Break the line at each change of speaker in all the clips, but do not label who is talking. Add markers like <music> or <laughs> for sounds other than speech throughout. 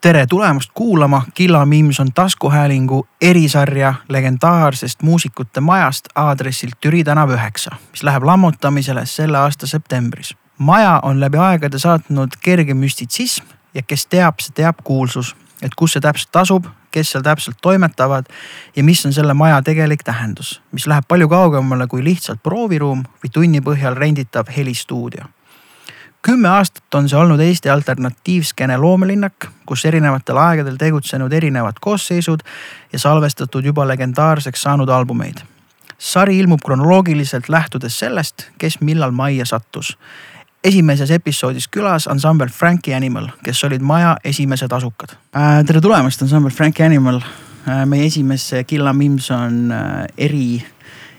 tere tulemast kuulama, Killa Mims on taskuhäälingu erisarja legendaarsest muusikute majast aadressilt Türi tänav üheksa, mis läheb lammutamisele selle aasta septembris. maja on läbi aegade saatnud kerge müstitsism ja kes teab, see teab kuulsus, et kus see täpselt asub, kes seal täpselt toimetavad ja mis on selle maja tegelik tähendus, mis läheb palju kaugemale kui lihtsalt prooviruum või tunni põhjal renditav helistuudio kümme aastat on see olnud Eesti alternatiivskeene loomelinnak, kus erinevatel aegadel tegutsenud erinevad koosseisud ja salvestatud juba legendaarseks saanud albumeid. sari ilmub kronoloogiliselt lähtudes sellest, kes millal majja sattus. esimeses episoodis külas ansambel Frankie Animal, kes olid maja esimesed asukad äh,. tere tulemast, ansambel Frankie Animal äh,. meie esimese Killa Mims on äh, eri,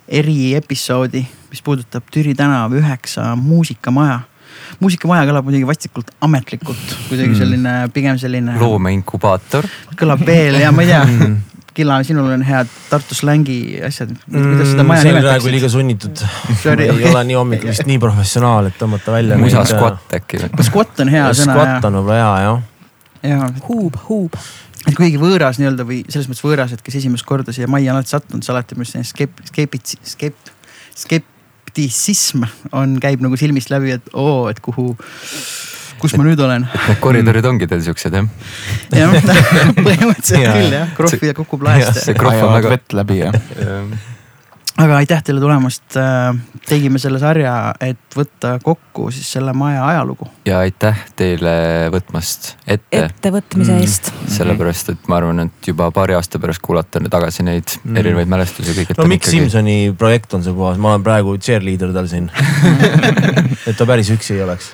eriepisoodi, mis puudutab Türi tänav üheksa muusikamaja muusikamaja kõlab muidugi vastikult ametlikult, kuidagi mm. selline pigem selline.
loomeinkubaator.
kõlab veel ja ma ei tea <laughs> mm. Killa, sinul on head Tartu slängi asjad, kuidas seda maja
nimetaksid? praegu liiga sunnitud. ei ole nii hommikul vist nii professionaal, et tõmmata välja.
musa squat äkki
või? squat on hea sõna.
Squat on võib-olla hea jah.
ja.
huub, huub.
et kuigi võõras nii-öelda või selles mõttes võõras, et kes esimest korda siia majja on alati sattunud, siis alati arust selline skep-, skepits-, skep-, skep-, skeptisism on, käib nagu silmist läbi, et oo, et kuhu, kus ma nüüd olen.
et need koridorid ongi teil siuksed jah?
jah, <laughs> põhimõtteliselt küll jah, krohv kukub laest.
see krohv on väga.
vett läbi jah
aga aitäh teile tulemast. Äh, tegime selle sarja, et võtta kokku siis selle maja ajalugu.
ja aitäh teile võtmast ette.
ettevõtmise mm. eest
mm. sellepärast, et ma arvan, et juba paari aasta pärast kuulata tagasi neid mm. erinevaid mälestusi kõik.
no Mikk ikkagi... Simsoni projekt on see puhas, ma olen praegu cheerleader tal siin <laughs> et ta päris üksi ei oleks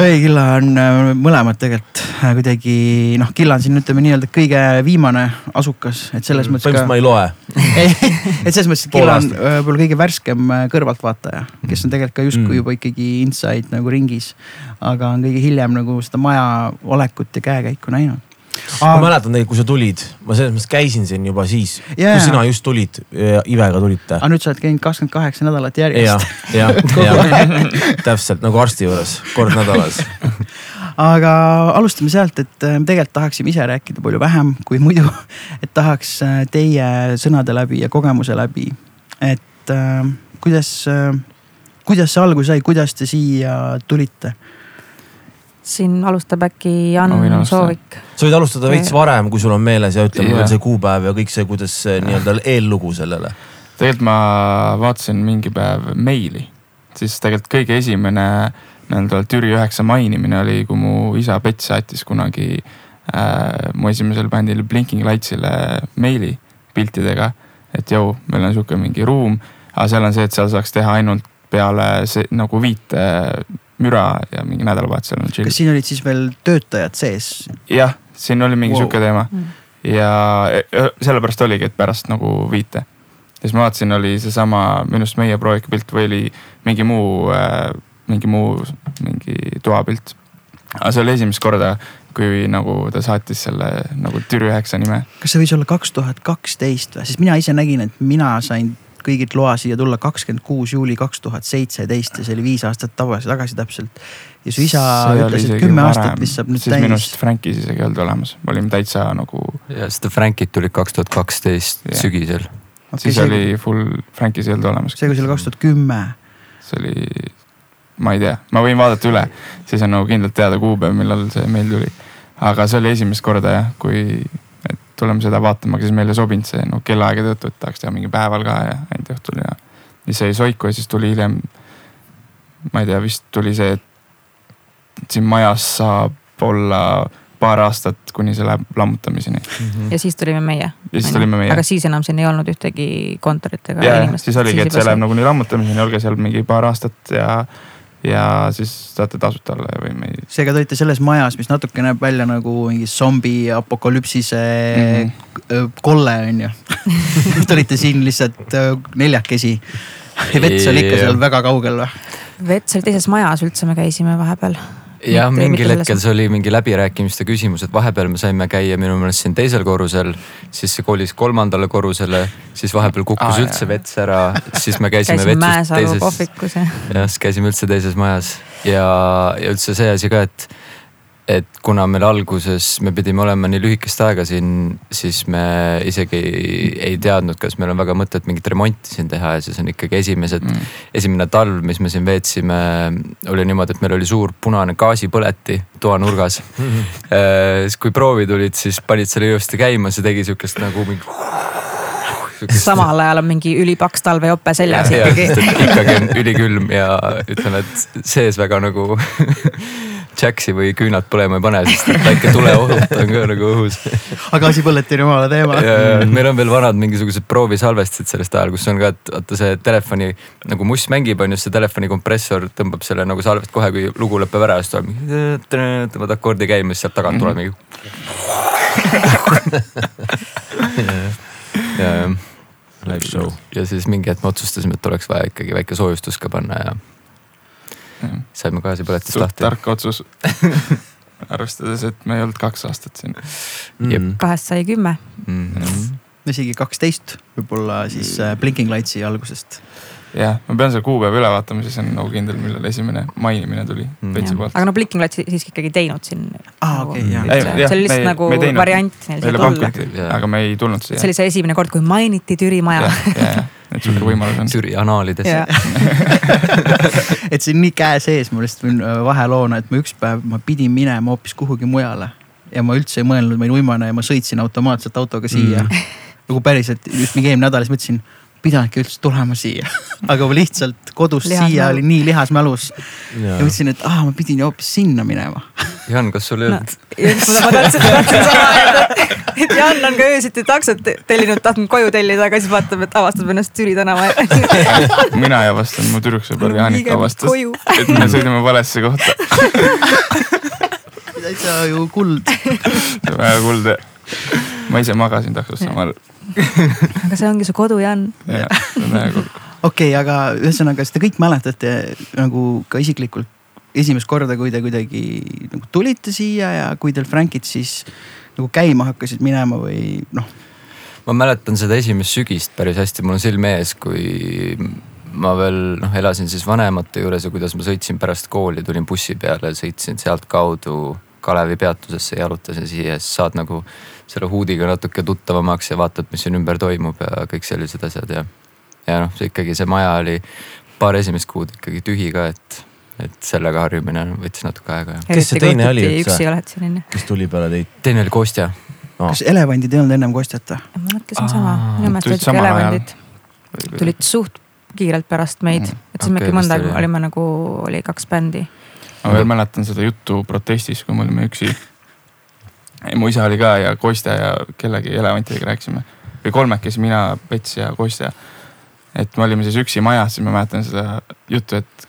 ei, Killa on äh, mõlemad tegelikult äh, kuidagi noh, Killa on siin ütleme nii-öelda kõige viimane asukas, et selles mm, mõttes.
põhimõtteliselt ma ei loe <laughs>
et selles mõttes, et Killa on äh, võib-olla kõige värskem kõrvaltvaataja, kes on tegelikult ka justkui mm. juba ikkagi inside nagu ringis. aga on kõige hiljem nagu seda maja olekut ja käekäiku näinud
ma mäletan tegelikult, kui sa tulid, ma selles mõttes käisin siin juba siis yeah., kui sina just tulid, Ivega tulite.
aga nüüd sa oled käinud kakskümmend kaheksa nädalat järjest.
ja, ja, ja täpselt nagu arsti juures, kord nädalas <laughs>
aga alustame sealt, et äh, tegelikult tahaksime ise rääkida palju vähem kui muidu. <laughs> et tahaks äh, teie sõnade läbi ja kogemuse läbi, et äh, kuidas, kuidas see alguse sai, kuidas te siia tulite
siin alustab äkki Jan no, Soovik.
sa võid alustada veits varem, kui sul on meeles ja ütle mulle see kuupäev ja kõik see, kuidas see nii-öelda eellugu sellele.
tegelikult ma vaatasin mingi päev meili, siis tegelikult kõige esimene nii-öelda Türi üheksa mainimine oli, kui mu isa Pets saatis kunagi äh, mu esimesele bändile Blinking Lightsile meili piltidega. et jõu, meil on sihuke mingi ruum, aga seal on see, et seal saaks teha ainult peale see nagu viite müra ja mingi nädalavahetusel on chill.
kas siin olid siis veel töötajad sees?
jah, siin oli mingi wow. sihuke teema mm. ja sellepärast oligi, et pärast nagu viite. ja siis ma vaatasin, oli seesama minu arust meie projekt või oli mingi muu äh,, mingi muu, mingi toapilt. aga see oli esimest korda, kui nagu ta saatis selle nagu Türi üheksa nime.
kas see võis olla kaks tuhat kaksteist või, sest mina ise nägin, et mina sain kõigilt loa siia tulla kakskümmend kuus juuli kaks tuhat seitseteist ja see oli viis aastat tagasi, tagasi täpselt. ja su isa see ütles, et kümme aastat vist saab nüüd
siis täis. minu arust Frankis isegi ei olnud olemas, me olime täitsa nagu.
ja seda Frankid tulid kaks tuhat kaksteist sügisel
okay,. siis see... oli full, Frankis ei olnud olemas.
see, kui see oli kaks tuhat kümme.
see oli, ma ei tea, ma võin vaadata üle, siis on nagu kindlalt teada kuupäev, millal see meil tuli. aga see oli esimest korda jah, kui tuleme seda vaatama, aga siis meile ei sobinud see no kellaaegade tõttu, et tahaks teha mingi päeval ka ja ainult õhtul ja. siis jäi soiku ja siis tuli hiljem. ma ei tea, vist tuli see, et siin majas saab olla paar aastat, kuni see läheb lammutamiseni mm.
-hmm. ja siis tulime meie.
ja siis tulime meie.
aga siis enam siin ei olnud ühtegi kontorit ega
inimest. siis oligi, et see läheb nagunii lammutamiseni, olge seal mingi paar aastat ja ja siis saate tasuta alla või me ei.
seega te olite selles majas, mis natuke näeb välja nagu mingi zombi apokalüpsise mm -hmm. kolle on ju <laughs> Te olite siin lihtsalt äh, neljakesi. vets oli ikka seal väga kaugel või?
vets oli teises majas üldse, me käisime vahepeal
jah, mingil hetkel see oli mingi läbirääkimiste küsimus, et vahepeal me saime käia minu meelest siin teisel korrusel, siis see kolis kolmandale korrusele, siis vahepeal kukkus ah, üldse vets ära, siis me käisime.
kohvikus
jah. jah, siis käisime üldse teises majas ja, ja üldse see asi ka, et et kuna meil alguses me pidime olema nii lühikest aega siin, siis me isegi ei, ei teadnud, kas meil on väga mõtet mingit remonti siin teha ja siis on ikkagi esimesed mm., esimene talv, mis me siin veetsime, oli niimoodi, et meil oli suur punane gaasipõleti toanurgas mm. <laughs> -hmm. siis kui proovi tulid, siis panid selle ilusti käima, see tegi sihukest nagu mingi
samal ajal on mingi ülipaks talvejope seljas ikkagi. <laughs>
ikkagi on ülikülm ja ütleme, et sees väga nagu <laughs> Jaxi või küünad põlema ei pane, sest et väike tuleoht <laughs> on ka nagu õhus.
aga gaasipõlet on jumala teema.
meil on veel vanad mingisugused proovisalvestised sellest ajal, kus on ka, et vaata see telefoni nagu muss mängib, on ju, see telefoni kompressor tõmbab selle nagu salvest kohe, kui lugu lõpeb ära, siis tuleb mingi, tõmbad akordi käima, siis sealt tagant tuleb mingi. <laughs> ja, ja. Ja siis mingi hetk me otsustasime, et oleks vaja ikkagi väike soojustus ka panna ja saime gaasipõletist lahti.
tark otsus <laughs> arvestades, et me ei olnud kaks aastat siin
mm.. kahest sai kümme
mm. -hmm. isegi kaksteist võib-olla siis äh, Blinking Lightsi algusest
jah, ma pean selle kuupäeva üle vaatama, siis on nagu kindel, millal esimene mainimine tuli
mm. Peitsi poolt. aga no Blinking Lights siiski ikkagi teinud siin.
aa, okei, jah.
see oli lihtsalt nagu variant
neil siia tulla. aga me ei tulnud siia.
see oli see esimene kord, kui mainiti Türi maja. <laughs>
et sihuke võimalus on.
Türi anaalides <laughs>
et see on nii käe sees, ma lihtsalt võin äh, vaheloona, et ma üks päev, ma pidin minema hoopis kuhugi mujale ja ma üldse ei mõelnud, ma olin uimane ja ma sõitsin automaatselt autoga siia mm. nagu päriselt just mingi eelmine nädal, siis mõtlesin pidanudki üldse tulema siia <laughs> aga ma lihtsalt kodust lihas siia mälu. oli nii lihas mälus. ja mõtlesin, et aa, ma pidin hoopis sinna minema <laughs>
Jan, kas sul ei olnud
no,? ma tahtsin, tahtsin sama öelda, et Jan on ka öösiti taksot tellinud, tahtnud koju tellida, aga siis vaatab, et avastab ennast Türi tänava <laughs>
mina ei avastanud, mu tüdruksõber Jaanika avastas, et me sõidame valesse kohta <laughs>
täitsa ju kuld.
väga kuld jah. ma ise magasin taksos samal <laughs>
aga see ongi su kodu, Jan.
okei, aga ühesõnaga, kas te kõik mäletate nagu ka isiklikult esimest korda, kui te kuidagi nagu tulite siia ja kui teil Frankid siis nagu käima hakkasid minema või noh?
ma mäletan seda esimest sügist päris hästi, mul on silme ees, kui ma veel noh, elasin siis vanemate juures ja kuidas ma sõitsin pärast kooli, tulin bussi peale, sõitsin sealtkaudu Kalevi peatusesse, jalutasin siia, siis saad nagu selle huudiga natuke tuttavamaks ja vaatad, mis siin ümber toimub ja kõik sellised asjad ja. ja noh, see ikkagi see maja oli paar esimest kuud ikkagi tühi ka, et, et sellega harjumine võttis natuke aega.
kes see teine oli
üldse?
kes tuli peale teid?
teine oli Kostja
no.. kas elevandid ei olnud ennem Kostjat või?
ma mõtlesin sama, minu meelest olid ikka elevandid. tulid suht kiirelt pärast meid mm., et siis okay, me ikka mõnda aega olime nagu, oli kaks bändi
ma veel mäletan seda juttu protestis, kui me olime üksi. mu isa oli ka ja Kostja ja kellegi elevantidega rääkisime või kolmekesi, mina, Pets ja Kostja. et me olime siis üksi majas, siis ma mäletan seda juttu, et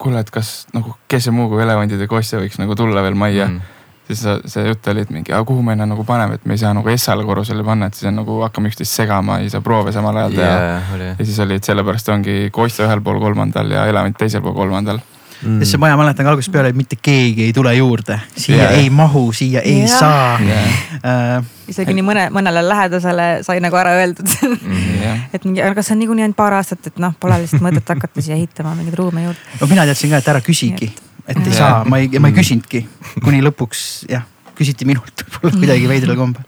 kuule, et kas nagu, kes see muu kui elevandid ja Kostja võiks nagu tulla veel majja mm. Siis see jutt oli, et mingi, aga kuhu me enne nagu paneme, et me ei saa nagu S-le korrusele panna, et siis on nagu hakkame üksteist segama, ei saa proove samal ajal teha. Yeah,. ja siis oli, et sellepärast ongi Kostja ühel pool kolmandal ja elevant teisel pool kolmandal
mm.. sest see maja, mäletan ka algusest peale, et mitte keegi ei tule juurde, siia yeah. ei mahu, siia ei yeah. saa yeah..
Uh, isegi nii mõne, mõnele lähedasele sai nagu ära öeldud mm, yeah. et mingi, aga see on niikuinii ainult paar aastat, et noh, pole lihtsalt mõtet hakata siia ehitama mingeid ruume juurde.
no mina teadsin ka, et ära küsigi, et ei yeah. saa, ma ei, ma ei küsinudki, kuni lõpuks jah, küsiti minult võib-olla kuidagi veidral kombel.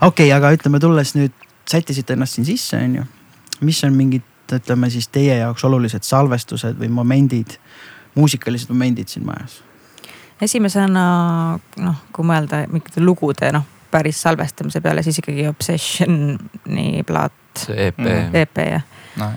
okei okay,, aga ütleme, tulles nüüd, sättisite ennast siin sisse, on ju. mis on mingid, ütleme siis teie jaoks olulised salvestused või momendid muusikalised momendid siin majas?
esimesena noh, kui mõelda mingite lugude noh, päris salvestamise peale, siis ikkagi Obsessioni plaat.
see EP
mm.. EP jah no,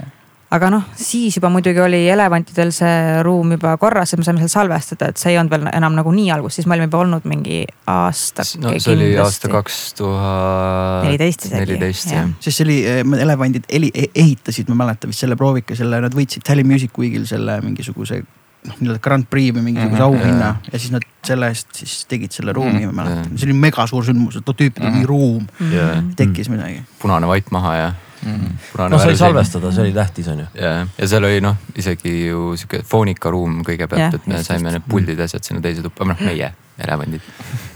aga noh, siis juba muidugi oli elevantidel see ruum juba korras ja me saime seal salvestada, et see ei olnud veel enam nagu nii algus, siis me olime juba olnud mingi aasta.
no see oli aasta kaks tuhat
neliteist isegi.
neliteist jah.
sest see oli, eh, elevandid eli, e-, ehitasid, ma mäletan vist selle proovika, selle, nad võitsid Tally Music Weekil selle mingisuguse noh, nii-öelda Grand Prix või mingisuguse mm -hmm, auhinna yeah. ja siis nad selle eest siis tegid selle ruumi mm, -hmm, ma mäletan, see oli mega suur sündmus, et too tüüpidel mingi ruum. Yeah. tekkis midagi.
punane vait maha ja mm.
no sai salvestada, see oli tähtis, on ju.
ja, ja seal oli noh, isegi ju sihuke foonikaruum kõigepealt, et me just, saime just. need puldid, asjad sinna teise tuppa, noh meie elevandid.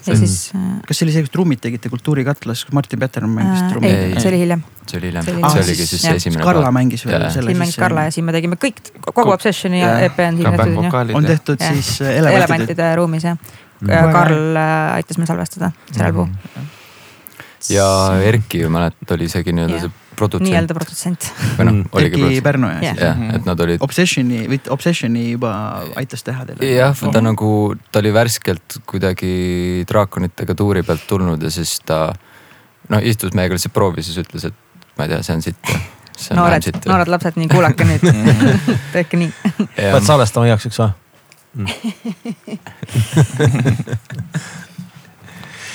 ja siis.
Äh, kas see oli see, kus trummid tegite Kultuurikatlas, kus Martin Petermann mängis
trummi? ei, see oli hiljem.
see oli hiljem, see oligi siis see esimene.
Karla mängis veel
selle. siin mängis Karla ja siin me tegime kõik, kogu Obsessioni ja EP on siin
tehtud. on tehtud siis äh, elevantide.
ruumis jah mm. Karl äh, aitas meil salvestada sellel mm..
ja Erki ju mäletad, oli isegi nii-öelda yeah. see produtsent.
nii-öelda produtsent.
või noh, oligi
Erki
produtsent.
Pärnu jah
jah yeah, yeah., et nad olid.
Obsessioni või Obsessioni juba aitas teha teile.
jah, ta oh. nagu, ta oli värskelt kuidagi draakonitega tuuri pealt tulnud ja siis ta no istus meiega lihtsalt proovis ja siis ütles, et ma ei tea, see on sitt
noored, noored lapsed, nii kuulake nüüd <laughs> tehke nii.
pead salvestama igaks juhuks või <laughs> mm. <laughs>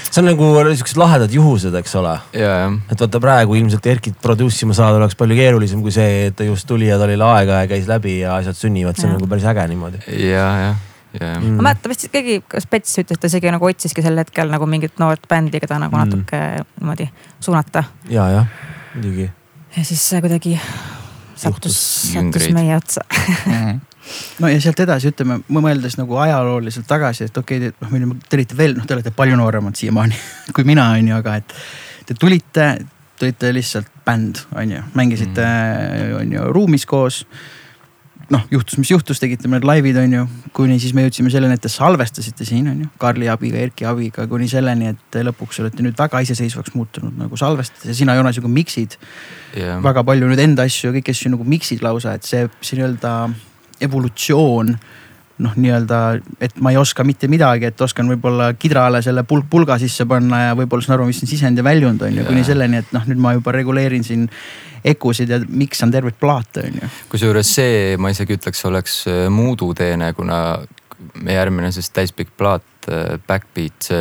see on nagu siuksed lahedad juhused, eks ole. et vaata praegu ilmselt Erkit produce ima saada oleks palju keerulisem kui see, et ta just tuli ja tal oli aega ja käis läbi ja asjad sünnivad, see on nagu päris äge niimoodi.
ja, jah
Yeah. Mm. ma mäletan vist keegi, kas Pets ütles, et ta isegi nagu otsiski sel hetkel nagu mingit noort bändi, keda nagu mm. natuke niimoodi suunata.
ja, jah, muidugi
ja siis kuidagi sattus, sattus meie otsa
mhm. no ja sealt edasi ütleme, mõeldes nagu ajalooliselt tagasi, et okei okay,, noh, te olite veel, noh, te olete palju nooremad siiamaani <laughs> kui mina, on ju, aga et te tulite, te olite lihtsalt bänd, on ju, mängisite mm., on ju, ruumis koos noh, juhtus, mis juhtus, tegite mõned laivid, on ju. kuni siis me jõudsime selleni, et te salvestasite siin, on ju, Karli abiga, Erki abiga, kuni selleni, et lõpuks olete nüüd väga iseseisvaks muutunud nagu salvestades ja sina, Joonas, ju ka miksid yeah.. väga palju nüüd enda asju ja kõiki asju nagu miksid lausa, et see, see nii-öelda evolutsioon noh, nii-öelda, et ma ei oska mitte midagi, et oskan võib-olla kidrale selle pulk pulga sisse panna ja võib-olla saan aru, mis on sisend ja väljund on ju, kuni selleni, et noh, nüüd ma juba reguleerin siin ekusid ja miksan tervet plaate on ju.
kusjuures see, ma isegi ütleks, oleks äh, Moodu teene, kuna meie järgmine siis täispikk plaat, äh, Backbeat,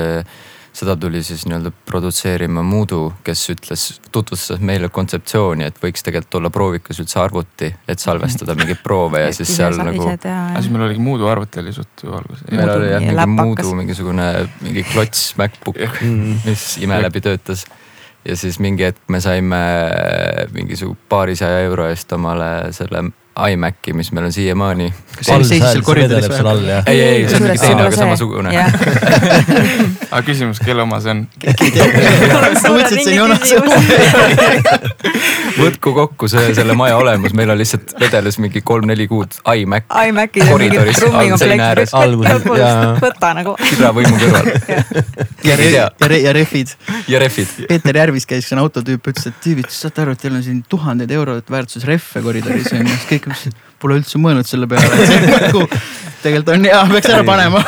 seda tuli siis nii-öelda produtseerima Moodu, kes ütles, tutvustas meile kontseptsiooni, et võiks tegelikult olla proovikas üldse arvuti, et salvestada mingeid proove ja siis seal nagu.
aga siis meil oligi Moodu arvuti oli suht ju alguses.
meil oli jah mingi Moodu mingisugune mingi klots MacBook, mis ime läbi töötas. Ja siis mingi hetk me saime mingisugune paarisaja euro eest omale selle iMaci, mis meil on siiamaani.
kas see seisis seal koridoris või?
ei, ei, see on mingi teine, aga samasugune. <laughs>
aga küsimus, kelle oma see on? <laughs> <laughs>
on
võtku kokku see, selle maja olemus, meil on lihtsalt vedeles mingi kolm-neli kuud iMac.
iMaci
koridoris all seina ääres.
võta nagu.
kübravõimu kõrval.
ja, ja, ja rehvid.
ja rehvid.
Peeter Järvis käis, see on autotüüp, ütles, et tüübid, saate aru, et teil on siin tuhandeid eurosid väärtuses rehve koridoris on ju, kõik ütlesid, pole üldse mõelnud selle peale, et see nagu tegelikult on hea, peaks ära panema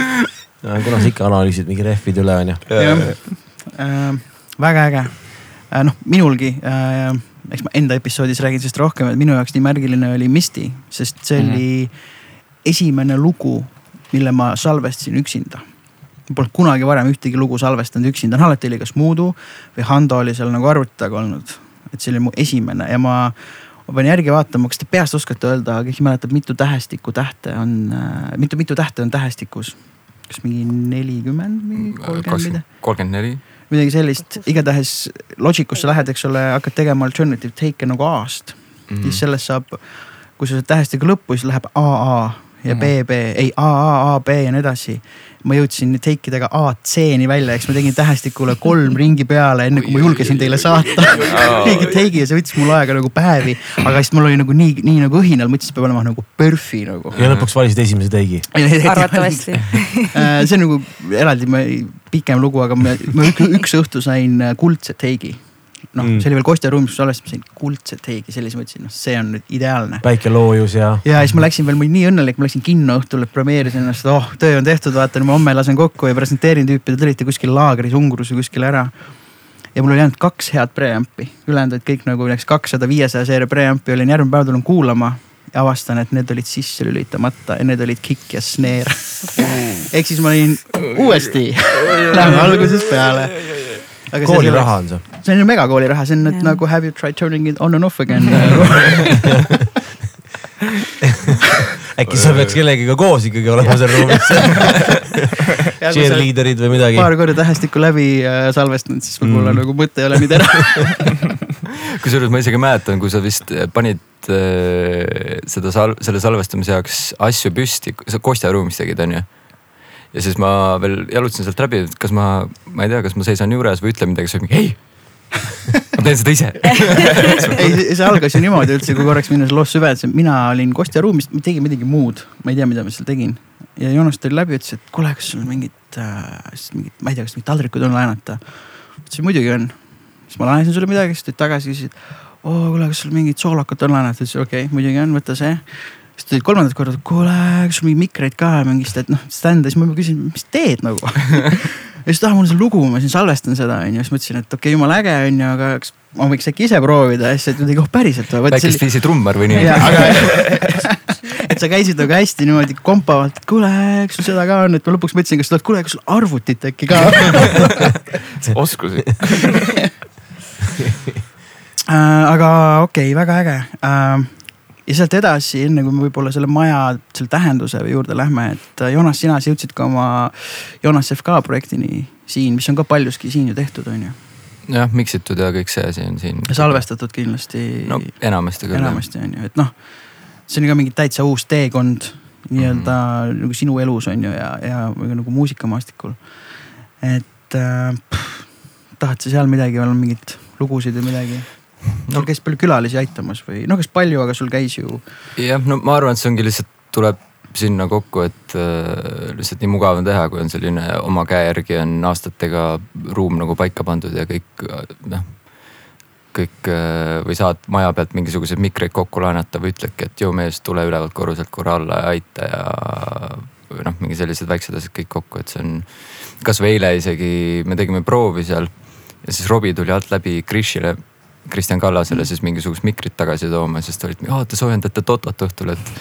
<laughs>
kuna sa ikka analüüsid mingi rehvid üle on ju.
Äh, väga äge äh,, noh minulgi äh, eks ma enda episoodis räägin sellest rohkem, et minu jaoks nii märgiline oli Misty, sest see oli mm -hmm. esimene lugu, mille ma salvestasin üksinda. polnud kunagi varem ühtegi lugu salvestanud üksinda, no alati oli kas Moodu või Hando oli seal nagu arvuti taga olnud. et see oli mu esimene ja ma ma pean järgi vaatama, kas te peast oskate öelda, keegi mäletab, mitu tähestikku tähte on äh,, mitu, mitu tähte on tähestikus? kas mingi nelikümmend, mingi kolmkümmend midagi?
kolmkümmend neli.
midagi sellist, igatahes Logicus sa lähed, eks ole, hakkad tegema alternative take'e nagu A-st mm. -hmm. siis sellest saab, kui sa saad tähestiku lõppu, siis läheb AA ja mm -hmm. BB, ei AA, AB ja nii edasi ma jõudsin take idega A-C-ni välja, eks ma tegin tähestikule kolm ringi peale, enne kui ma julgesin teile saata mingi take'i ja see võttis mul aega nagu päevi. aga siis mul oli nagu nii, nii nagu õhinal, mõtlesin, et peab olema nagu perf'i nagu.
ja lõpuks valisid esimese take'i?
arvatavasti
äh, see on nagu eraldi pikem lugu, aga ma, ma üks õhtu sain kuldse take'i noh mm., see oli veel Kostja ruumis, kus alles ma sain kuldset heigi, sellise mõtlesin, noh, see on nüüd ideaalne.
väike loojus ja.
ja siis ma läksin veel, ma olin nii õnnelik, ma läksin kinno õhtul, et premeerisin ennast, oh töö on tehtud, vaata nüüd ma homme lasen kokku ja presenteerin tüüpi, te olite kuskil laagris Ungrus või kuskil ära. ja mul oli ainult kaks head preamp'i, ülejäänud olid kõik nagu näiteks kakssada, viiesaja seeria preamp'i olin järgmine päev tulen kuulama ja avastan, et need olid sisse lülitamata ja need olid kick ja snare. ehk siis ma olin uuesti, lähme algusest peale
kooliraha on see?
see on ju megakooli raha, see on nüüd nagu have you tried turning it on and off again <laughs> <laughs>
äkki sa peaks kellegiga koos ikkagi olema seal ruumis <laughs> Cheerleaderid või midagi.
paar korda tähestikku läbi äh, salvestanud, siis võib-olla mm. nagu mõte ei ole nii terav
kusjuures ma isegi mäletan, kui sa vist panid äh, seda sal-, selle salvestamise jaoks asju püsti, sa Kostja ruumis tegid, on ju? Ja siis ma veel jalutasin sealt läbi, et kas ma, ma ei tea, kas ma seisan juures või ütlen midagi, siis mingi ei ma teen seda ise <laughs>
ei, see algas ju niimoodi üldse, kui korraks minna loos süvendasse, mina olin Kostja ruumis, tegin midagi muud, ma ei tea, mida ma seal tegin. ja Joonas tuli läbi, ütles, et kuule, kas sul mingit äh,, mingit, ma ei tea, kas mingit taldrikud on laenata. ütlesin muidugi on. siis ma laenasin sulle midagi, siis tulid tagasi, küsisid. oo, kuule, kas sul mingit soolakut on laenata, ütlesin okei okay,, muidugi on, võta see. Siis tulid kolmandat korda, kuule, kas sul mingeid mikreid ka mingist, et noh, stand'e, siis ma küsin, mis teed nagu? <laughs> Ja siis ah, mul on see lugu, ma siin salvestan seda onju, siis mõtlesin, et okei okay,, jumala äge onju, aga kas ma võiks äkki ise proovida? Ja siis, et kuidagi oh päriselt.
väikest viisi trummar või <laughs> nii. <laughs>
et sa käisid nagu hästi niimoodi kompavalt, et kuule, eks sul seda ka on, et ma lõpuks mõtlesin, kas sa oled, kuule, kas sul arvutit äkki ka
oskusi
äh, aga okei okay,, väga äge. Äh, ja sealt edasi, enne kui me võib-olla selle maja, selle tähenduse juurde lähme, et äh, Joonas, sina jõudsid ka oma Joonas FK projektini siin, mis on ka paljuski siin ju tehtud, on ju.
jah, miksitud ja kõik see asi on siin.
salvestatud kindlasti.
no enamasti küll.
enamasti on ju, et noh, see on ka mingi täitsa uus teekond nii-öelda mm -hmm. nagu sinu elus on ju ja, ja nagu muusikamaastikul. et äh, pff, tahad sa seal midagi, veel mingeid lugusid või midagi? Sul käis palju külalisi aitamas või no kas palju, aga sul käis ju.
jah, no ma arvan, et see ongi lihtsalt tuleb sinna kokku, et äh, lihtsalt nii mugav on teha, kui on selline oma käe järgi on aastatega ruum nagu paika pandud ja kõik noh. kõik äh, või saad maja pealt mingisuguseid mikreid kokku laenata või ütledki, et joo mees, tule ülevalt korruselt korra alla ja aita ja. noh, mingi sellised väiksed asjad kõik kokku, et see on. kasvõi eile isegi me tegime proovi seal ja siis Robbie tuli alt läbi Krishile Kristjan Kallasele siis mingisugust mikrit tagasi tooma, siis ta oli, et te soojendate Totot õhtul, et.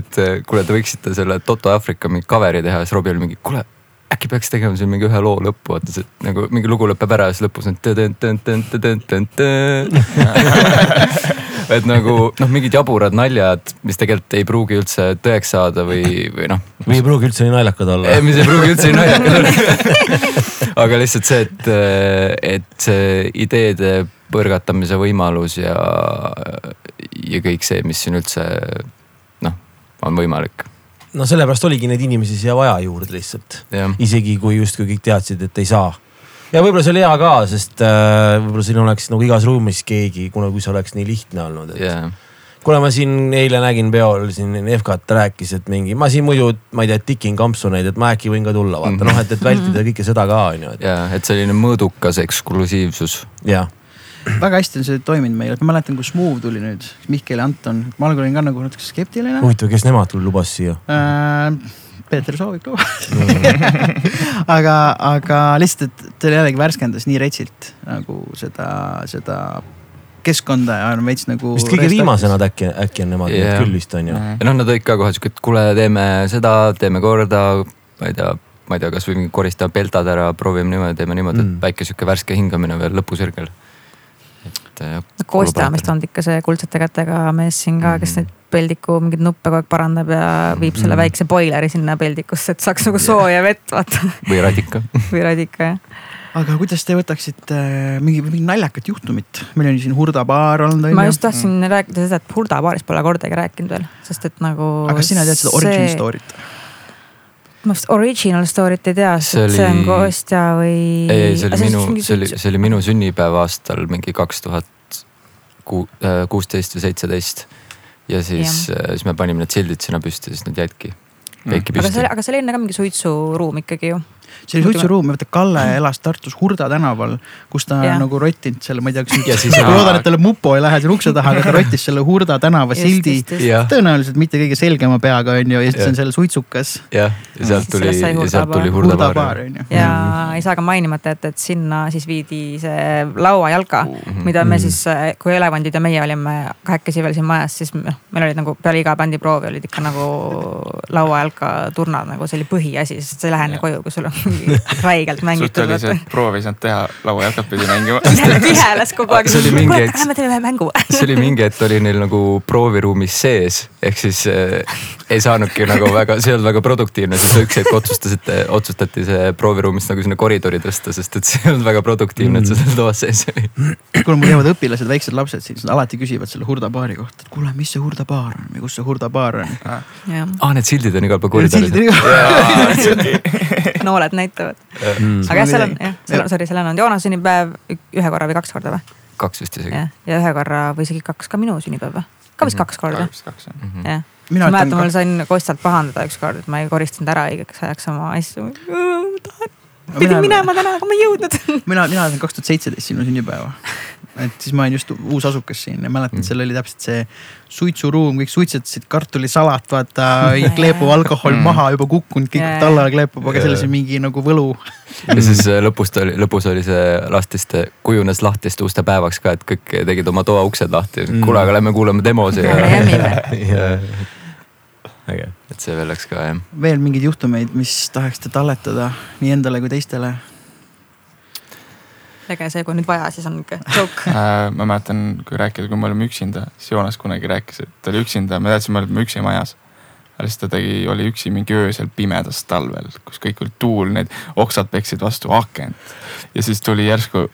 et eh, kuule, te võiksite selle Toto Aafrika mingi cover'i teha, siis Robbie oli mingi, kuule äkki peaks tegema siin mingi ühe loo lõppu, vaata see nagu mingi lugu lõpeb ära ja siis lõpus on. et nagu noh, mingid jaburad naljad, mis tegelikult ei pruugi üldse tõeks saada või, või noh.
või ei pruugi üldse nii naljakad olla.
mis ei pruugi üldse nii naljakad olla <laughs> aga lihtsalt see, et, et see ideede põrgatamise võimalus ja, ja kõik see, mis siin üldse noh, on võimalik
no sellepärast oligi neid inimesi siia vaja juurde lihtsalt. isegi kui justkui kõik teadsid, et ei saa. ja võib-olla see oli hea ka, sest äh, võib-olla siin oleks nagu igas ruumis keegi, kuna kui see oleks nii lihtne olnud, et yeah. kuna ma siin eile nägin peol siin FK-t rääkis, et mingi, ma siin muidu, ma ei tea, tikin kampsuneid, et ma äkki võin ka tulla, vaata mm -hmm. noh, et, et vältida kõike seda ka on ju.
ja, et selline mõõdukas eksklusiivsus.
jah
väga hästi on see toiminud meil, et ma mäletan, kui Smooth tuli nüüd, Mihkel ja Anton, ma algul olin ka nagu natuke skeptiline.
huvitav, kes nemad lubas siia
äh,? Peeter soovib ka <laughs> aga, aga lihtsalt, et ta jällegi värskendas nii retsilt nagu seda, seda keskkonda ja on veits nagu.
vist kõige viimasemad äkki, äkki on nemad yeah. küll vist on ju.
ja noh, nad olid ka kohe siuke, et kuule, teeme seda, teeme korda, ma ei tea ma ei tea, kasvõi mingi koristame peltad ära, proovime niimoodi, teeme niimoodi mm., et väike sihuke värske hingamine veel lõpusirgel
et. Kostja on vist olnud ikka see kuldsete kätega mees siin ka, kes mhm. neid peldiku mingeid nuppe kogu aeg parandab ja viib mm. selle mhm. väikse boileri sinna peldikusse, et saaks nagu sooja vett vaata.
või radika <laughs>
või radika jah
aga kuidas te võtaksite äh, mingi, mingi naljakat juhtumit, meil on ju siin Hurda baar olnud.
ma just tahtsin mm. rääkida seda, et Hurda baarist pole kordagi rääkinud veel, sest et nagu.
aga kas sina tead seda origin story't?
Ma vist original story't ei tea, sest oli... see on kostja või.
ei, ei see oli minu, see oli, see oli minu sünnipäeva aastal mingi kaks tuhat Äh, kuusteist või seitseteist. ja siis, äh, siis me panime need sildid sinna püsti, siis nad jäidki. jäidki
püsti. aga see, aga see oli enne ka mingi suitsuruum ikkagi ju
see oli suitsuruum, vaata Kalle elas Tartus Hurda tänaval, kus ta ja. nagu rottinud selle, ma ei tea, kas. <laughs> ma loodan, et talle mupo ei lähe seal ukse taha, aga ta <laughs> rottis selle Hurda tänava sildi. tõenäoliselt mitte kõige selgema peaga on ju, ja siis on seal suitsukas.
jah, ja sealt tuli, ja sealt tuli Hurda, Hurda baar.
ja ei saa ka mainimata jätta, et sinna siis viidi see lauajalka mm, -hmm. mida me siis, kui elevandid ja meie olime kahekesi veel siin majas, siis noh, meil olid nagu peale iga bändiproovi olid ikka nagu lauajalka turnad nagu see oli põhiasi, sest sa ei lähe enne koju, kui sul on räigelt mängitud.
sult oli see, et proov ei saanud teha, lauajalkat pidi mängima <laughs>
viheles kogu aeg.
see oli mingi hetk.
Lähme teeme ühe mängu <laughs>
see oli mingi hetk oli neil nagu prooviruumis sees, ehk siis äh, ei saanudki nagu väga, see ei olnud väga produktiivne, siis üks hetk otsustasite, otsustati see prooviruumist nagu sinna koridori tõsta, sest et see ei olnud väga produktiivne, et see seal toas sees oli. <clears throat>
kuule, mul käivad õpilased, väiksed lapsed siin, nad alati küsivad selle Hurda baari kohta, et kuule, mis see Hurda baar on või kus see Hurda baar on
ah.. aa, need sildid on igal pool koridoris.
Nooled näitavad mm.. aga jah, seal on jah, seal on, sorry, seal on olnud Joona sünnipäev ühe korra või kaks korda või?
kaks vist isegi.
ja ühe korra või isegi kaks ka minu sünnipäev või? ka vist -hmm. kaks korda.
kaks jah
mm -hmm.. jah, ma mäletan, mul sain Kostjalt pahandada ükskord, et ma ei koristanud ära õigeks ajaks oma asju. <laughs> pidin minema täna, aga ma ei jõudnud. <laughs>
mina, mina olen kaks tuhat seitseteist sinu sünnipäeva et siis ma olin just uus asukas siin ja mäletan mm., seal oli täpselt see suitsuruum, kõik suitsetasid kartulisalat, vaata kleepub alkohol mm. maha, juba kukkunud, kõik yeah. tallale kleepub, aga selles on mingi nagu võlu.
ja siis äh, lõpust oli, lõpus oli see lastiste, kujunes lahtiste uste päevaks ka, et kõik tegid oma toauksed lahti mm.. kuule, aga lähme kuulame demosi <laughs> ja, ja äge, et see veel läks ka jah.
veel mingeid juhtumeid, mis tahaksite talletada nii endale kui teistele?
äge see, kui nüüd vaja, siis on ikka joke
äh, ma mäletan, kui rääkida, kui me olime üksinda, siis Joonas kunagi rääkis, et ta oli üksinda, me teadsime, et me oleme üksi majas. aga siis ta tegi, oli üksi mingi öösel pimedas talvel, kus kõik oli tuul, need oksad peksid vastu akent. ja siis tuli järsku,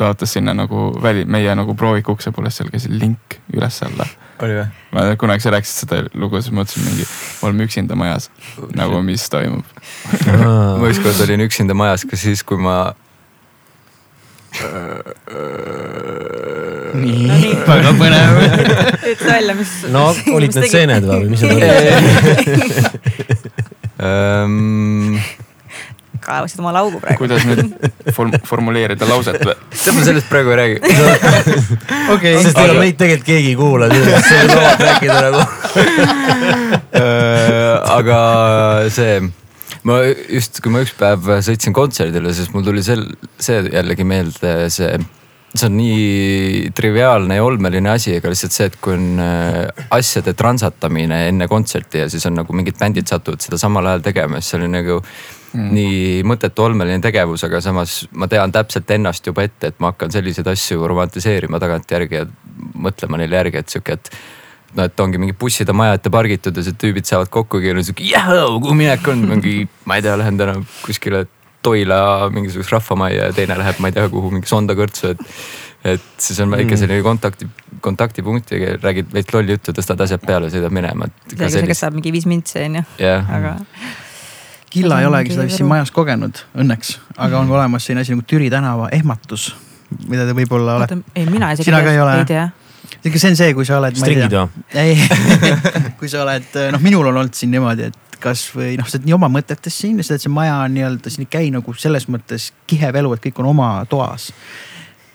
vaatas sinna nagu väli, meie nagu prooviku ukse poole, seal käis link üles-alla
oli või?
ma kunagi sa rääkisid seda lugu, siis mõtlesin mingi, me oleme üksinda majas, nagu mis toimub
ma ükskord olin üksinda majas ka siis, kui ma
nii väga põnev
ütle välja, mis.
no olid need seened või mis need
olid?
Kaevasid oma laugu praegu.
kuidas nüüd form formuleerida lauset või?
tead, ma sellest praegu ei räägi. <laughs>
okei, sest ega meid tegelikult keegi ei kuula, sa ei luba rääkida nagu.
Aga see ma just, kui ma üks päev sõitsin kontserdile, siis mul tuli sel, see jällegi meelde, see, see on nii triviaalne ja olmeline asi, aga lihtsalt see, et kui on äh, asjade transatamine enne kontserti ja siis on nagu mingid bändid satuvad seda samal ajal tegema, siis see oli nagu mm. nii mõttetu olmeline tegevus, aga samas ma tean täpselt ennast juba ette, et ma hakkan selliseid asju romantiseerima tagantjärgi ja mõtlema neile järgi, et sihuke, et no et ongi mingi busside maja ette pargitud ja siis tüübid saavad kokku ja on sihuke jahoo, kuhu minek on, mingi, ma ei tea, lähen täna kuskile Toila mingisugusesse rahvamajja ja teine läheb, ma ei tea kuhu, mingi Sonda kõrtsu, et. et siis on väike mm. selline kontakti, kontaktipunkt ja räägid veits lolli juttu, tõstad asjad peale, sõidad minema.
see, kes saab mingi viis mintsi on ju
yeah.,
aga.
Killa ei olegi seda vist siin majas kogenud õnneks, aga on olemas selline asi nagu Türi tänava ehmatus, mida te võib-olla olete.
ei, mina isegi ei, ei tea
ega see on see, kui sa oled.
stringid või?
ei <laughs> kui sa oled, noh, minul on olnud siin niimoodi, et kasvõi noh, sa oled nii oma mõtetes siin ja sa tead, see maja on nii-öelda, siin ei käi nagu selles mõttes kihev elu, et kõik on oma toas.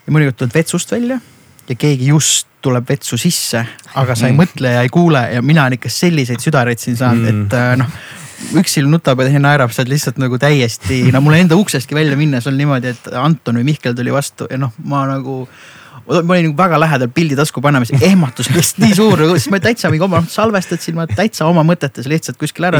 ja mõnikord tuled vetsust välja ja keegi just tuleb vetsu sisse, aga sa ei mm. mõtle ja ei kuule ja mina olen ikka selliseid südareid siin saanud mm., et äh, noh üks silm nutab ja teine naerab, sa oled lihtsalt nagu täiesti, no mul enda uksestki välja minnes on niimoodi, et Anton või Mihkel tuli vastu ja noh, ma nagu ma olin nagu väga lähedal pildi tasku panemisega, ehmatus lihtsalt nii suur, siis ma täitsa mingi oma, salvestasin ma täitsa oma mõtetes lihtsalt kuskil ära.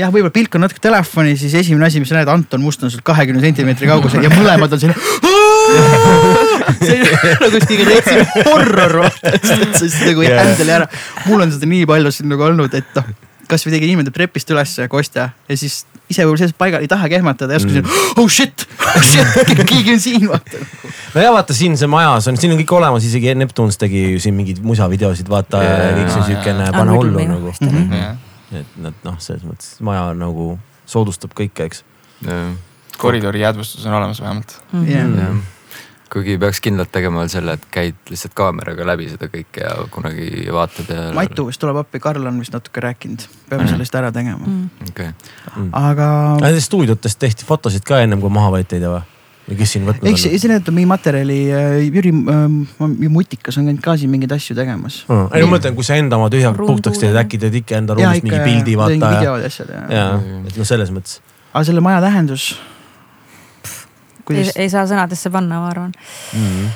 jah, võib-olla pilk on natuke telefoni, siis esimene asi, mis sa näed, Anton Must on sul kahekümne sentimeetri kaugusel ja mõlemad on selline. <laughs> <laughs> see on nagu kõige täitsam horror vaata, et sa siis nagu ei handle'i ära. mul on seda nii palju siin nagu olnud, et noh kasvõi tegi inimene trepist ülesse Kostja ja siis ise võib-olla selles paigal ei tahagi ehmatada, järsku mm. siin oh shit, oh shit, <laughs> keegi on siin vaata.
no ja vaata siin see majas on, siin on kõik olemas, isegi Neptunes tegi ju siin mingeid musavideosid vaata yeah, ja kõik see siukene pane hullu nagu mm. -hmm. et nad noh, selles mõttes maja nagu soodustab kõike, eks
yeah.. koridori jäädvustus on olemas vähemalt
mm. -hmm. Yeah. Yeah
kuigi peaks kindlalt tegema veel selle, et käid lihtsalt kaameraga läbi seda kõike ja kunagi vaatad ja.
Matu vist tuleb appi, Karl on vist natuke rääkinud, peame mm. sellest ära tegema
mm.. okei
okay. mm.. aga.
Nendest stuudiotest tehti fotosid ka ennem kui maha võeti või? või kes siin võtnud
on? eks siin on mingi materjali, äh, Jüri äh, Mutikas on käinud ka siin mingeid asju tegemas
mm.. ei ma mõtlen, kui sa enda oma tühjaks puhtaks teed, äkki teed ikka enda ruumist mingi pildi vaata.
videod ja asjad
ja. ja, et noh, selles mõttes.
aga selle maja tähendus
Kuidas... ei, ei saa sõnadesse panna, ma arvan mm. -hmm.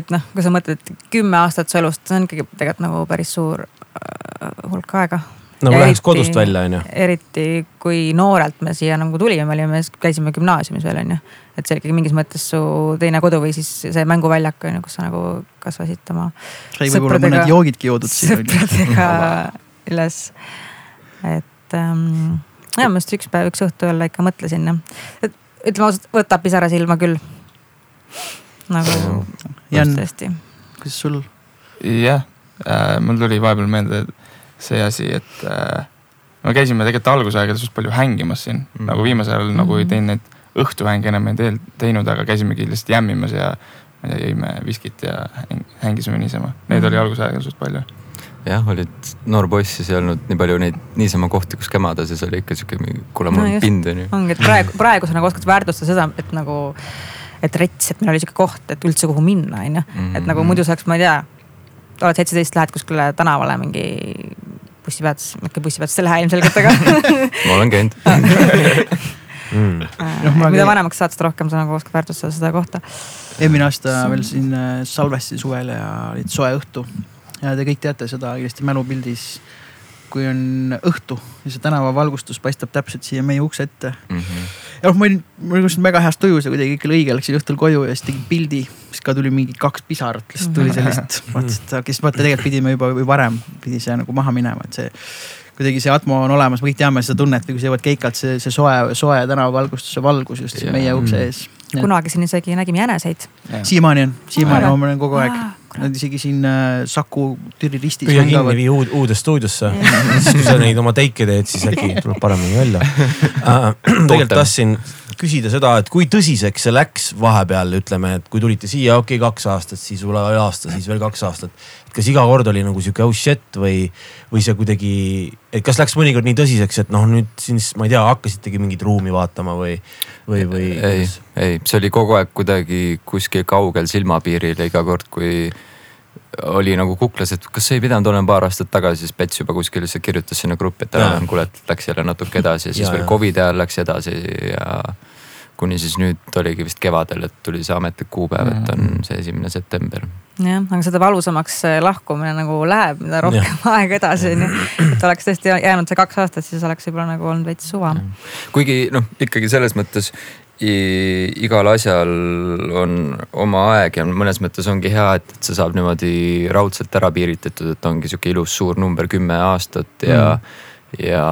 et noh, kui sa mõtled kümme aastat su elust, see on ikkagi tegelikult nagu päris suur äh, hulk aega.
nagu läheks kodust välja, on ju.
eriti kui noorelt me siia nagu tulime, me olime, käisime gümnaasiumis veel on ju. et see oli ikkagi mingis mõttes su teine kodu või siis see mänguväljak on ju, kus sa nagu kasvasid oma.
sai võib-olla mõned joogidki joodud
siin. sõpradega <laughs> üles, et ähm, ja ma just üks päev, üks õhtu jälle ikka mõtlesin et ütleme ausalt, võtab pisara silma küll. nagu tõesti.
kuidas sul?
jah äh,, mul tuli vahepeal meelde see asi, et äh, me käisime tegelikult algusaegades suht palju hängimas siin mm., nagu viimasel ajal mm -hmm. nagu ei mhm. teinud neid õhtuhänge enam ei teinud, aga käisimegi lihtsalt jämmimas ja ma ei tea, jõime viskit ja hängisime niisama. Neid mm oli algusaegadel suht palju
jah, olid noor poiss, siis ei olnud nii palju neid niisama kohti, kus kämada, siis oli ikka sihuke, kuule mul on no pind on ju.
ongi, et praegu, <laughs> praegu sa nagu oskad väärtustada seda, et nagu, et rets, et meil oli sihuke koht, et üldse kuhu minna, on ju. et nagu mhm. muidu saaks, ma ei tea, oled seitseteist, lähed kuskile tänavale mingi bussipeatus, ikka bussipeatus ei lähe ilmselgelt, aga <laughs>
ma olen käinud <laughs>
mm.. No, mida vanemaks saad, seda rohkem sa nagu oskad väärtustada seda kohta.
eelmine aasta veel siin äh, salvesti suvel ja olid soe õhtu ja te kõik teate seda kindlasti mälupildis kui on õhtu ja see tänavavalgustus paistab täpselt siia meie ukse ette mm. -hmm. ja noh, ma olin, ma olin väga heas tujus ja kuidagi ikka õige, läksin õhtul koju ja siis tegin pildi. siis ka tuli mingi kaks pisarat lihtsalt tuli sellist, vaatasin, et kes vaata tegelikult pidime juba või varem pidi see nagu maha minema, et see kuidagi see atmo on olemas, me kõik teame seda tunnet, kui sa jõuad keikalt, see, see soe, soe tänavavalgustuse valgus just yeah. meie ukse ees.
kunagi siin isegi nägime jäneseid.
siiamaani on, siiamaani ma olen kogu aeg. Nad isegi siin äh, Saku Türi ristis.
püüa kinni vii uud, uude stuudiosse siis kui sa neid oma teike teed, siis äkki <laughs> tuleb paremini välja uh,. <laughs> tegelikult tahtsin küsida seda, et kui tõsiseks see läks vahepeal, ütleme, et kui tulite siia, okei okay,, kaks aastat, siis võib-olla aasta, siis veel kaks aastat kas iga kord oli nagu sihuke oh shit või, või see kuidagi, et kas läks mõnikord nii tõsiseks, et noh, nüüd siis ma ei tea, hakkasitegi mingit ruumi vaatama või, või, või?
ei, ei, see oli kogu aeg kuidagi kuskil kaugel silmapiiril ja iga kord, kui oli nagu kuklas, et kas ei pidanud olema paar aastat tagasi, siis Pets juba kuskil lihtsalt kirjutas sinna gruppi, et ära, kuule, et läks jälle natuke edasi ja siis ja, veel Covidi ajal läks edasi ja kuni siis nüüd oligi vist kevadel, et tuli see ametlik kuupäev, et on mhm. see esimene september.
Jah, aga seda valusamaks lahkumine nagu läheb, mida rohkem aega edasi on ju. et oleks tõesti jäänud see kaks aastat, siis oleks võib-olla nagu olnud veits suva.
kuigi noh, ikkagi selles mõttes igal asjal on oma aeg ja mõnes mõttes ongi hea, et, et see saab niimoodi raudselt ära piiritletud, et ongi sihuke ilus suur number kümme aastat ja mm ja,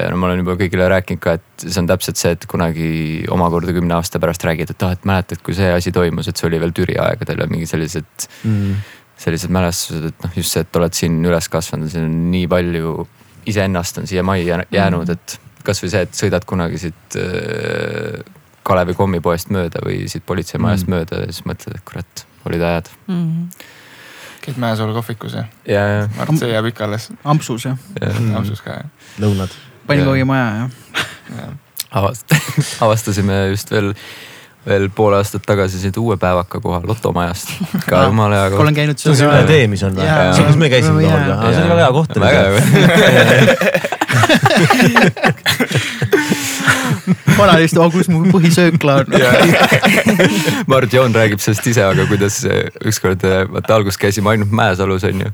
ja no ma olen juba kõigile rääkinud ka, et see on täpselt see, et kunagi omakorda kümne aasta pärast räägid, et ah, et mäletad, kui see asi toimus, et see oli veel Türi aegadel ja mingi sellised mm., sellised mälestused, et noh, just see, et oled siin üles kasvanud, siin on nii palju iseennast on siia majja jäänud mm., et kasvõi see, et sõidad kunagi siit äh, Kalevi kommipoest mööda või siit politseimajast mm. mööda ja siis mõtled, et kurat, olid ajad mm. -hmm
käid Mäesoolu kohvikus
ja? ja, ja.
ma arvan, et see jääb ikka alles.
ampsus jah
ja. ja.. ampsus ka jah.
lõunad.
pannkoogimaja jah
ja. Avast, <laughs> avastasime just veel, veel pool aastat tagasi siit uue päevaka koha Lotomajast. ka jumala hea
koht. olen käinud
seal. see on see tee, mis on või? see, kus me käisime tookord, see oli väga hea koht. väga
hea vana <laughs> <laughs> lihtsalt, oh kus mu põhisöökla on <laughs>
Mart Joon räägib sellest ise, aga kuidas ükskord vaata alguses käisime ainult Mäesalus on ju.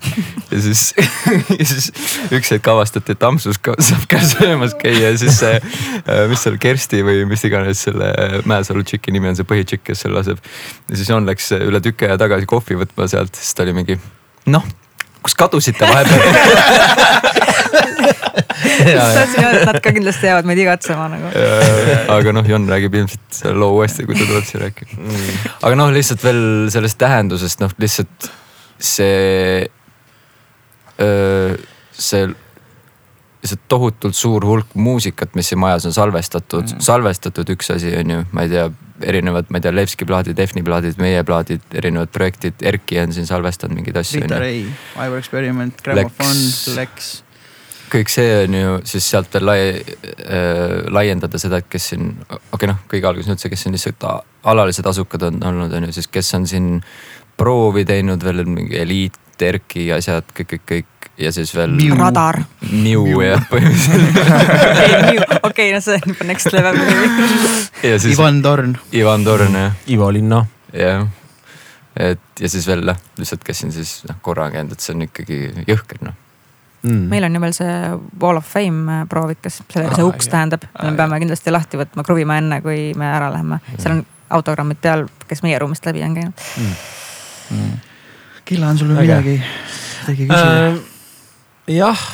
ja siis, <laughs> ja siis üks hetk avastati, et Ampsus ka, saab ka söömas käia ja siis see, äh, mis seal Kersti või mis iganes selle Mäesalu tšiki nimi on, see põhitšikk, kes seal laseb. ja siis Joon läks üle tüki aja tagasi kohvi võtma sealt, siis ta oli mingi noh kus kadusite vahepeal <laughs>
tahtsin öelda, et nad ka kindlasti jäävad meid igatsema nagu.
aga noh, Jon räägib ilmselt selle loo uuesti, kui ta tuleb siia rääkima. Mm.. aga noh, lihtsalt veel sellest tähendusest, noh lihtsalt see, see lihtsalt tohutult suur hulk muusikat, mis siin majas on salvestatud. Mm., salvestatud üks asi on ju, ma ei tea, erinevad, ma ei tea, Levski plaadid, Defni plaadid, meie plaadid, erinevad projektid, Erki on siin salvestanud mingeid asju.
Rita Ray, Ivor Experiment, Grammofon, Lex
kõik see on ju siis sealt veel lai, äh, laiendada seda, et kes siin, okei okay, noh, kõige alguses üldse, kes siin lihtsalt alalised asukad on olnud, on ju, siis kes on siin proovi teinud veel mingi eliit, Erki asjad, kõik, kõik, kõik ja siis veel.
radar.
Miu jah, põhimõtteliselt <laughs>
okei okay,, no see on juba next level <laughs>
Siis, Ivan Torn.
Ivan Torn jah.
Ivo Linna.
jah, et ja siis veel noh, lihtsalt, kes siin siis noh korra käinud, et see on ikkagi jõhker noh
mm.. meil on ju veel see Wall of Fame äh, proovikas, see, see uks jah. tähendab, me peame kindlasti lahti võtma, kruvima enne, kui me ära läheme. seal on autogrammid peal, kes meie ruumist läbi on käinud. Mm..
Mm. Killa, on sul veel midagi, midagi küsida? Äh,?
jah,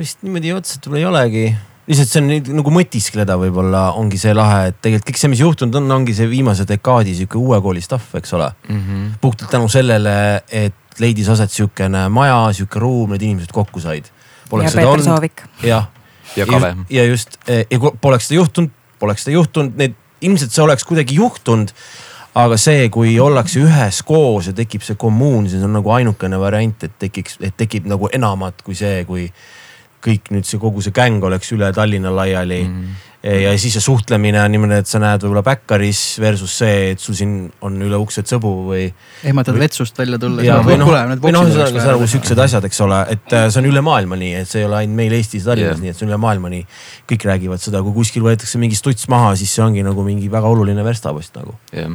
vist niimoodi otseselt võib-olla ei olegi lihtsalt see on nagu mõtiskleda võib-olla ongi see lahe, et tegelikult kõik see, mis juhtunud on, ongi see viimase dekaadi sihuke uue kooli stuff, eks ole mm. -hmm. puhtalt tänu sellele, et leidis aset sihukene maja, sihuke ruum, need inimesed kokku said.
ja Peeter Soovik.
jah.
ja Kave.
ja just, ja poleks seda juhtunud, poleks seda juhtunud, need ilmselt see oleks kuidagi juhtunud aga see, kui ollakse üheskoos ja tekib see kommuun, siis on nagu ainukene variant, et tekiks, et tekib nagu enamat kui see, kui kõik nüüd see kogu see gäng oleks üle Tallinna laiali mm. -hmm ja siis see suhtlemine on niimoodi, et sa näed võib-olla Backeris versus see, et sul siin on üle ukse sõbu või.
ehmatad või... vetsust välja tulla.
või noh, või noh, ühesõnaga nagu siuksed asjad, eks ole, et äh, see on üle maailma nii, et see ei ole ainult meil Eestis ja Tallinnas yeah. nii, et see on üle maailma nii. kõik räägivad seda, kui kuskil võetakse mingi stuts maha, siis see ongi nagu mingi väga oluline verstapost nagu
yeah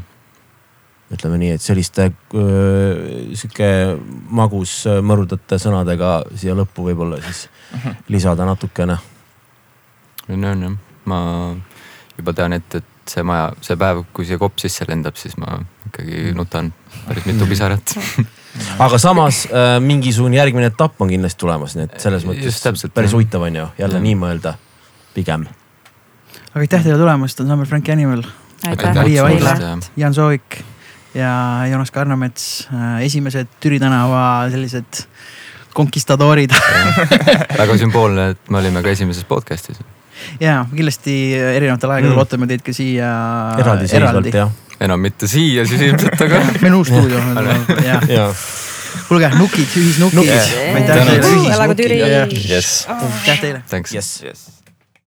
ütleme nii, et selliste sihuke magus mõrudate sõnadega siia lõppu võib-olla siis <laughs> lisada natukene.
on, on jah ma juba tean ette, et see maja, see päev, kui see kopp sisse lendab, siis ma ikkagi nutan päris mitu pisarat <laughs>
aga samas äh, mingisugune järgmine etapp on kindlasti tulemas, nii et selles mõttes täpselt, päris huvitav on ju jälle ja. nii mõelda, pigem.
aga aitäh teile tulemast, ansambel Frank Animal. Maria Vaidla, Jaan Soovik ja Joonas Karnamets, äh, esimesed Türi tänava sellised konkistadoorid <laughs>
väga sümboolne, et me olime ka esimeses podcast'is
ja kindlasti erinevatel aegadel mm. ootame teid ka siia.
eraldiseisvalt jah.
enam mitte siia siis ilmselt, aga.
meil on uus stuudio <laughs> kuulge, nukid, ühisnukid.
aitäh teile.
aitäh
teile.
Thanks
yes.. Yes.